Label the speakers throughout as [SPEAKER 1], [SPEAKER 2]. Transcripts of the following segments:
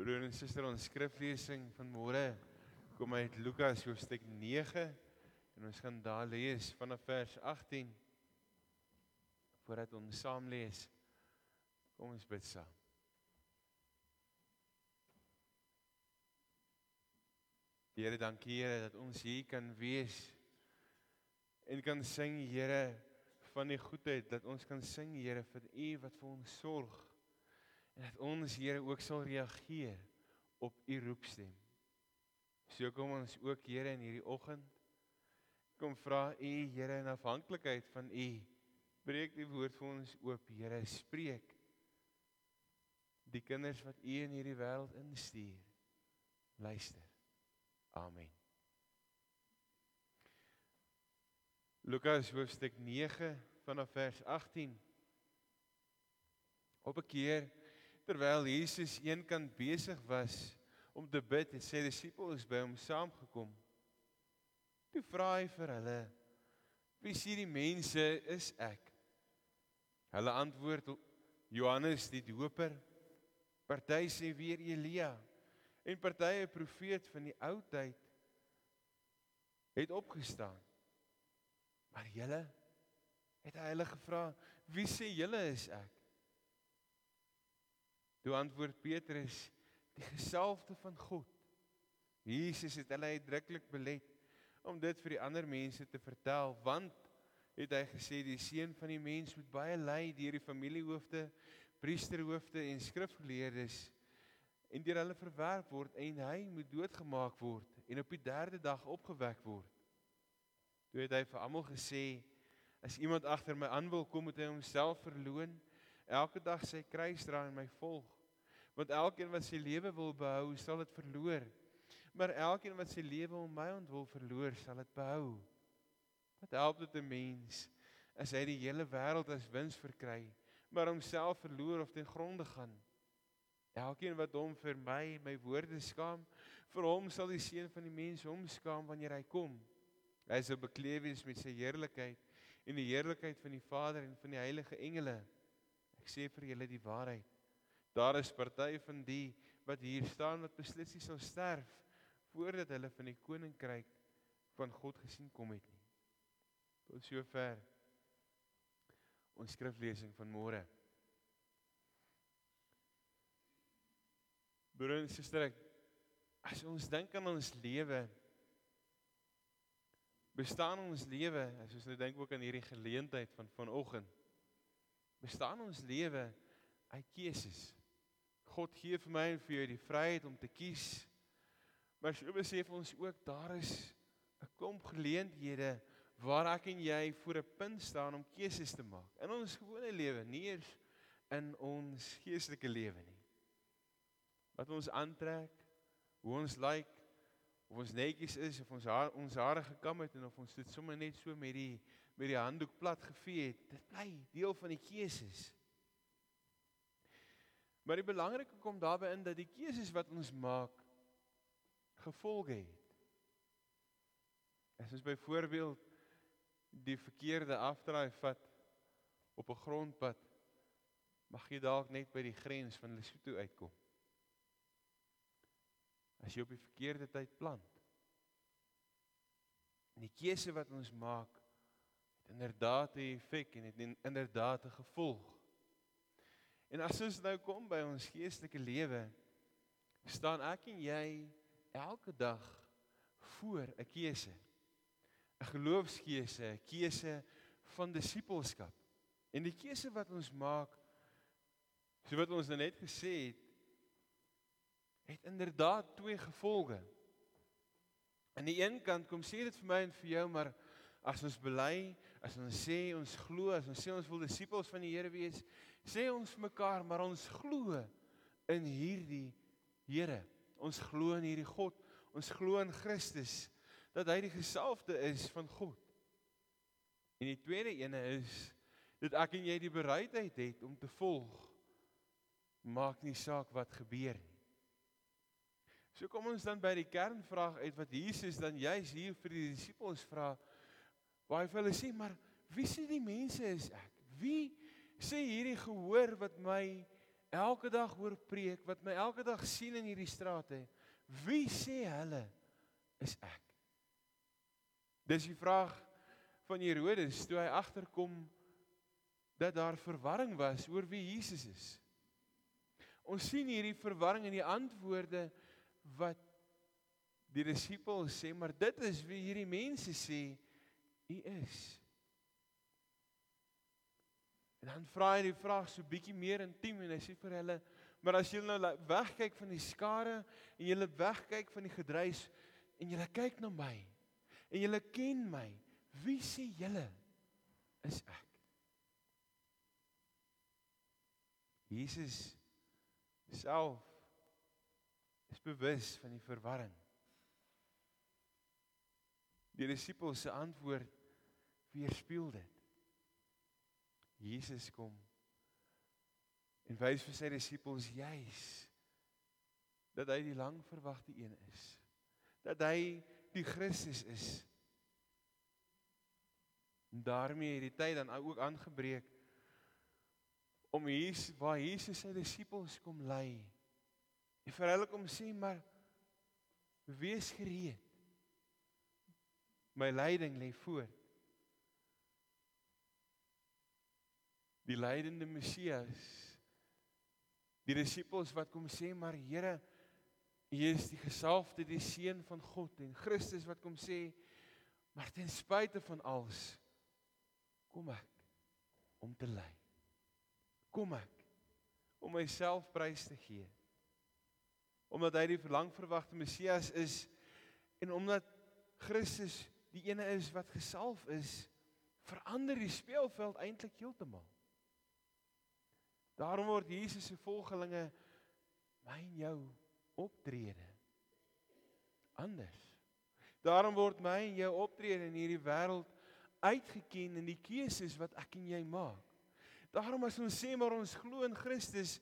[SPEAKER 1] Broer en suster, ons skriflesing van môre kom uit Lukas hoofstuk 9 en ons gaan daar lees vanaf vers 18 voordat ons saam lees. Kom ons bid saam. Here, dankie Here dat ons hier kan wees en kan sing Here van die goedheid dat ons kan sing Here vir U wat vir ons sorg dat ons Here ook sal reageer op u roepstem. So kom ons ook Here in hierdie oggend kom vra u Here in afhanklikheid van u breek die woord vir ons oop. Here spreek die kinders wat u in hierdie wêreld instuur. Luister. Amen. Lukas hoofstuk 9 vanaf vers 18 Op 'n keer terwyl Jesus eenkant besig was om te bid en sy disippels by hom saamgekom. Toe vra hy vir hulle: "Wie sê die mense is ek?" Hulle antwoord: "Johannes die Doper." Party sê weer Elia en party 'n profeet van die ou tyd het opgestaan. Maar julle het hy hulle gevra: "Wie sê julle is ek?" Toe antwoord Petrus: "Die gesalfde van God." Jesus het hulle uitdruklik belet om dit vir die ander mense te vertel, want het hy gesê die seun van die mens moet baie ly deur die familiehoofde, priesterhoofde en skrifgeleerdes en deur hulle verwerp word en hy moet doodgemaak word en op die 3de dag opgewek word. Toe het hy vir almal gesê: As iemand agter my aan wil kom, moet hy homself verloën elke dag sy kruis dra en my volg. Want elkeen wat sy lewe wil behou, sal dit verloor. Maar elkeen wat sy lewe om my ontwil verloor, sal dit behou. Wat help dit 'n mens as hy die hele wêreld as wins verkry, maar homself verloor of ten gronde gaan? Elkeen wat hom vir my, my woorde skaam, vir hom sal die seun van die mens hom skaam wanneer hy kom. Hy sal bekleed wees met sy heerlikheid en die heerlikheid van die Vader en van die heilige engele. Ek sê vir julle die waarheid. Daar is party van die wat hier staan wat beslis nie sal sterf voordat hulle van die koninkryk van God gesien kom het nie. Tot sover ons skriflesing van môre. Broer en suster, as ons dink aan ons lewe bestaan ons lewe, as ons nou dink ook aan hierdie geleentheid van vanoggend bestaan ons lewe uit keuses. God gee vir my en vir jou die vryheid om te kies. Maar so besef ons ook daar is 'n klomp geleenthede waar ek en jy voor 'n punt staan om keuses te maak in ons gewone lewe, nie eers in ons geestelike lewe nie. Wat ons aantrek, hoe ons lyk, like, of ons netjies is of ons haar, ons hare gekam het en of ons dit sommer net so met die met die handdoek plat gevee het, dit bly deel van die keuses. Maar die belangrike kom daarbey in dat die keuses wat ons maak gevolge het. As ons byvoorbeeld die verkeerde afdraai vat op 'n grondpad, mag jy dalk net by die grens van Lesotho uitkom. As jy op die verkeerde tyd plant. En die keuse wat ons maak inderdaad 'n effek en het inderdaad 'n gevolg. En as ons nou kom by ons geestelike lewe, staan ek en jy elke dag voor 'n keuse. 'n Geloofskeuse, 'n keuse van disippelskap. En die keuse wat ons maak, so wat ons nou net gesê het, het inderdaad twee gevolge. Aan die een kant kom sê dit vir my en vir jou, maar as ons bely, as ons sê ons glo, as ons sê ons wil disippels van die Here wees, sê ons vir mekaar, maar ons glo in hierdie Here. Ons glo in hierdie God. Ons glo in Christus dat hy die gesalfde is van God. En die tweede ene is dat ek en jy die bereidheid het om te volg. Maak nie saak wat gebeur nie. So kom ons dan by die kernvraag uit wat Jesus dan juis hier vir die disippels vra. Waar hy vir hulle sê, maar wie sê die mense is ek? Wie sê hierdie gehoor wat my elke dag hoor preek, wat my elke dag sien in hierdie strate, wie sê hulle is ek? Dis die vraag van Herodes toe hy agterkom dat daar verwarring was oor wie Jesus is. Ons sien hierdie verwarring in die antwoorde wat die disippels sê, maar dit is wie hierdie mense sê u is. En dan vra hy die vraag so bietjie meer intiem en hy sê vir hulle, maar as julle nou wegkyk van die skare en julle wegkyk van die gedruis en julle kyk na my en julle ken my, wie sê julle is ek? Jesus self is bewus van die verwarring. Die disippels se antwoord weerspieël dit. Jesus kom en wys vir sy disippels juis dat hy die lang verwagte een is. Dat hy die Christus is. En daarmee het die tyd dan ook aangebreek om hier waar Jesus sy disippels kom lei. En vir hulle kom sê maar wees gereed. My lyding lê voor. Die lydende Messias. Die disippels wat kom sê maar Here, U is die gesalfde, die seun van God en Christus wat kom sê maar ten spyte van alles kom ek om te ly. Kom ek om myself prys te gee. Omdat hy die verlang verwagte Messias is en omdat Christus die ene is wat gesalf is, verander die speelveld eintlik heeltemal. Daarom word Jesus se volgelinge my en jou optrede anders. Daarom word my en jou optrede in hierdie wêreld uitgeken in die keuses wat ek en jy maak. Daarom as ons sê maar ons glo in Christus,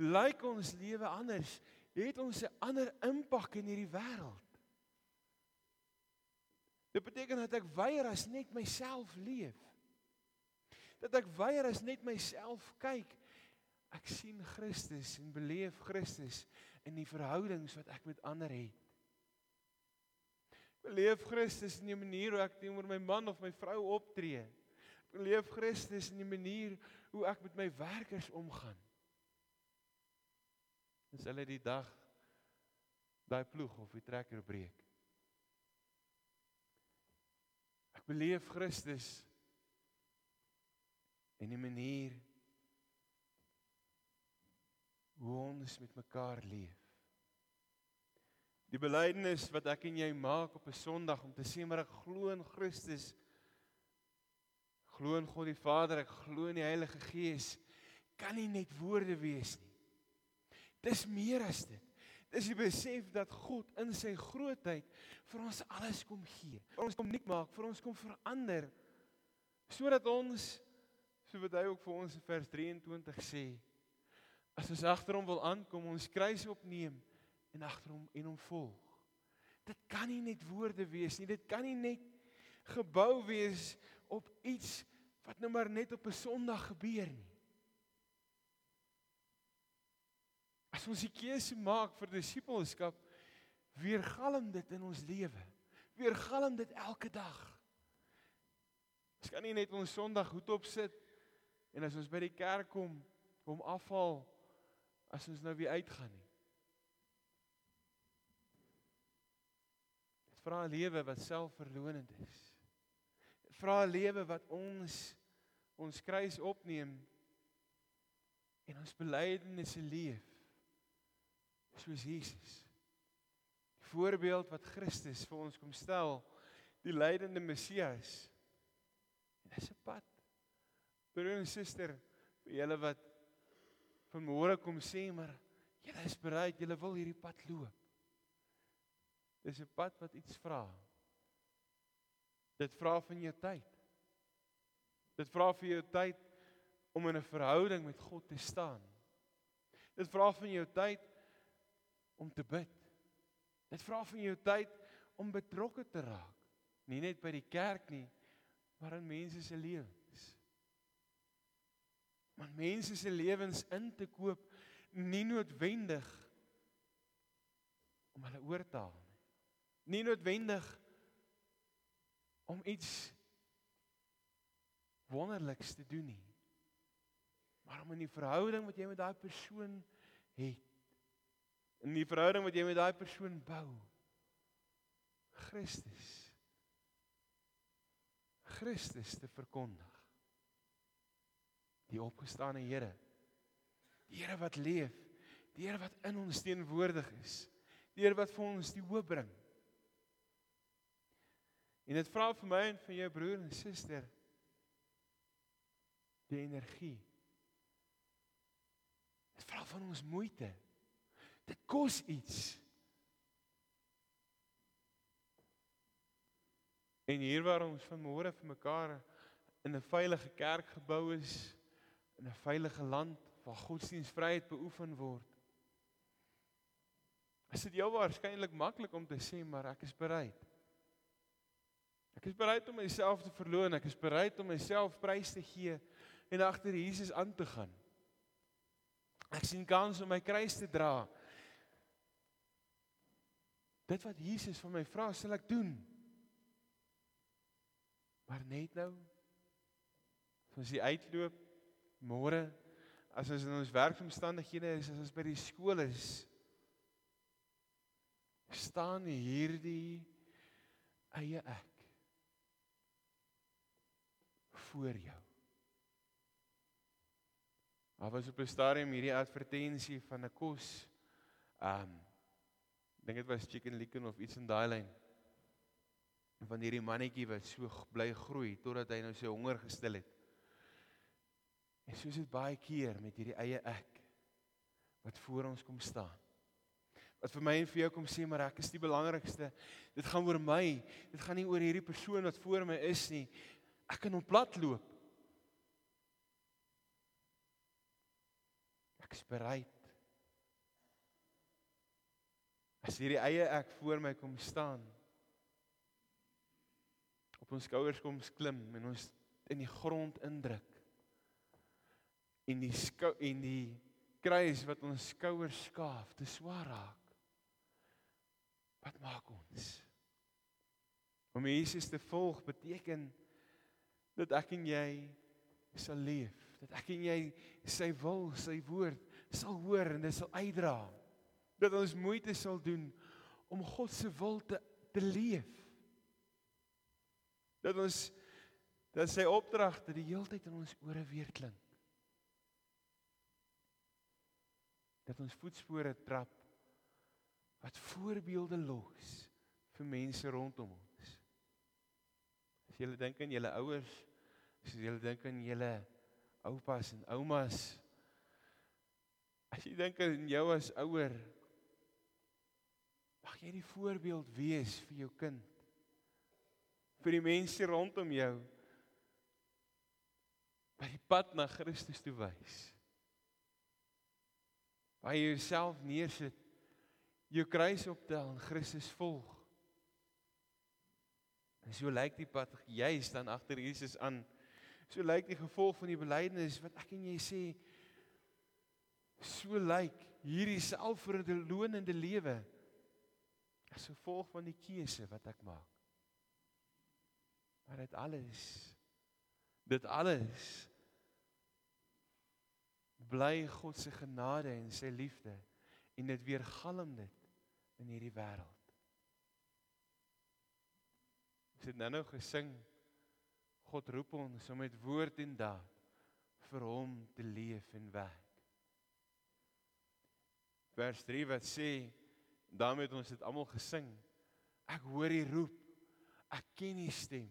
[SPEAKER 1] lyk ons lewe anders, het ons 'n ander impak in hierdie wêreld. Dit beteken dat ek weier as net myself leef. Dat ek weier as net myself kyk Ek sien Christus en beleef Christus in die verhoudings wat ek met ander het. Ek beleef Christus in die manier hoe ek teenoor my man of my vrou optree. Ek beleef Christus in die manier hoe ek met my werkers omgaan. Dis hulle die dag daai ploeg of die trekker breek. Ek beleef Christus in die manier hoe ons met mekaar leef. Die belydenis wat ek en jy maak op 'n Sondag om te sê maar ek glo in Christus. Glo in God die Vader, ek glo in die Heilige Gees kan nie net woorde wees nie. Dis meer as dit. Dis die besef dat God in sy grootheid vir ons alles kom gee. Vir ons kom nuut maak, vir ons kom verander sodat ons so wat hy ook vir ons in vers 23 sê As ons agter hom wil aankom, ons kruis opneem en agter hom en hom volg. Dit kan nie net woorde wees nie. Dit kan nie net gebou wees op iets wat nou maar net op 'n Sondag gebeur nie. As ons die keuse maak vir disippelskap, weergalm dit in ons lewe. Weergalm dit elke dag. Ons kan nie net ons Sondag hoed op sit en as ons by die kerk kom, kom afval as ons nou weer uitgaan nie. Dit vra 'n lewe wat selfverlonend is. Dit vra 'n lewe wat ons ons kruis opneem en ons belydenisse leef soos Jesus. Die voorbeeld wat Christus vir ons kom stel, die lydende Messias. Dis 'n pad. Broer en suster, vir julle wat vanmôre kom sê maar julle is bereid, julle wil hierdie pad loop. Dis 'n pad wat iets vra. Dit vra van jou tyd. Dit vra vir jou tyd om in 'n verhouding met God te staan. Dit vra van jou tyd om te bid. Dit vra van jou tyd om betrokke te raak, nie net by die kerk nie, maar in mense se lewens om mense se lewens in te koop nie noodwendig om hulle oor te haal nie. Nie noodwendig om iets wonderliks te doen nie. Maar om in die verhouding wat jy met daai persoon het, in die verhouding wat jy met daai persoon bou, Christus Christus te verkondig. Die opgestane Here. Die Here wat leef, die Here wat in ons teenwoordig is, die Here wat vir ons die hoop bring. En dit vra vir my en vir jou broer en suster die energie. Dit vra van ons moeite. Dit kos iets. En hier waar ons vanmôre vir mekaar in 'n veilige kerk gebou is, in 'n veilige land waar godsdienstvryheid beoefen word. Is dit jou waarskynlik maklik om te sê maar ek is bereid. Ek is bereid om myself te verloon, ek is bereid om myself prys te gee en agter Jesus aan te gaan. Ek sien kans om my kruis te dra. Dit wat Jesus van my vra, sal ek doen. Maar net nou as ons uitloop môre as ons in ons werkomstandighede is, as ons by die skool is, staan hierdie eie ek voor jou. Daar was op 'n stadium hierdie advertensie van 'n kos. Um dink dit was chicken licken of iets in daai lyn van hierdie mannetjie wat so bly groei totdat hy nou sy honger gestil het. En soos dit baie keer met hierdie eie ek wat voor ons kom staan. Wat vir my en vir jou kom sê maar ek is die belangrikste. Dit gaan oor my. Dit gaan nie oor hierdie persoon wat voor my is nie. Ek kan hom platloop. Ek is bereid. As hierdie eie ek voor my kom staan, ons skouers kom klim en ons in die grond indruk. En die skou en die kruis wat ons skouers skaaf, te swaar raak. Wat maak ons? Om Jesus te volg beteken dat ek en jy sal leef, dat ek en jy sy wil, sy woord sal hoor en dit sal uitdra. Dat ons moeite sal doen om God se wil te te leef dat ons dat sy opdragte die heeltyd in ons ore weer klink. Dat ons voetspore trap wat voorbeelde los vir mense rondom ons. As jy dink aan julle ouers, as jy dink aan julle oupas en oumas, as jy dink aan jou as ouer, mag jy die voorbeeld wees vir jou kind vir die mense rondom jou by die pad na Christus toe wys. Waar jy jouself neersit, jou kruis optel en Christus volg. En so lyk die pad jy staan agter Jesus aan. So lyk die gevolg van die belydenis wat ek en jy sê so lyk hierdie selfverdelonende lewe as gevolg van die keuse wat ek maak. Maar dit alles dit alles bly God se genade en sy liefde en dit weergalm dit in hierdie wêreld. Ons het nou-nou gesing God roep ons om met woord en daad vir hom te leef en werk. Vers 3 wat sê daarmee het ons dit almal gesing. Ek hoor die roep. Ek ken die stem.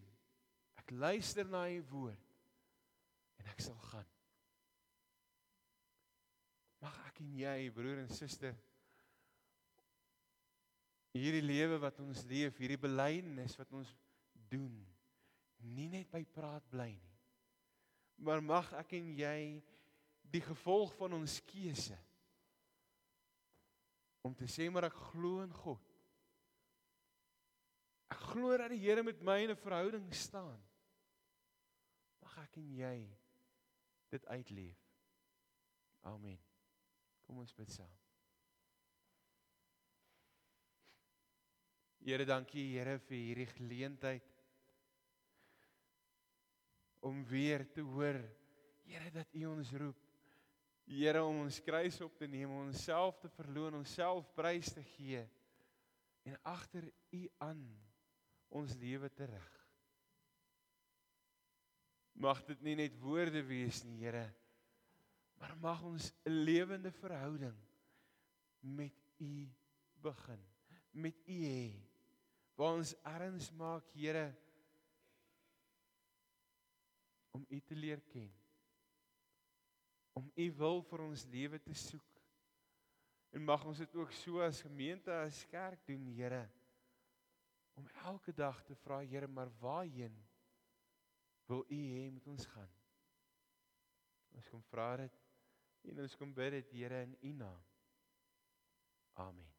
[SPEAKER 1] Ek luister na u woord en ek sal gaan. En jy, broer en suster, hierdie lewe wat ons leef, hierdie belydenis wat ons doen, nie net by praat bly nie. Maar mag ek en jy die gevolg van ons keuse om te sê maar ek glo in God. Ek glo dat die Here met my in 'n verhouding staan mag ek en jy dit uitleef. Amen. Kom ons bid saam. Here, dankie Here vir hierdie geleentheid om weer te hoor Here dat U ons roep. Here om ons kruis op te neem, onsself te verloon, onsself prys te gee en agter U aan ons lewe te rig. Mag dit nie net woorde wees nie, Here, maar mag ons 'n lewende verhouding met U begin, met U hê. Waar ons erns maak, Here, om U te leer ken. Om U wil vir ons lewe te soek. En mag ons dit ook so as gemeente as kerk doen, Here, om elke dag te vra, Here, maar waarheen wil U hê moet ons gaan? Ons kom vra dit En ons kom bid dit Here in U naam. Amen.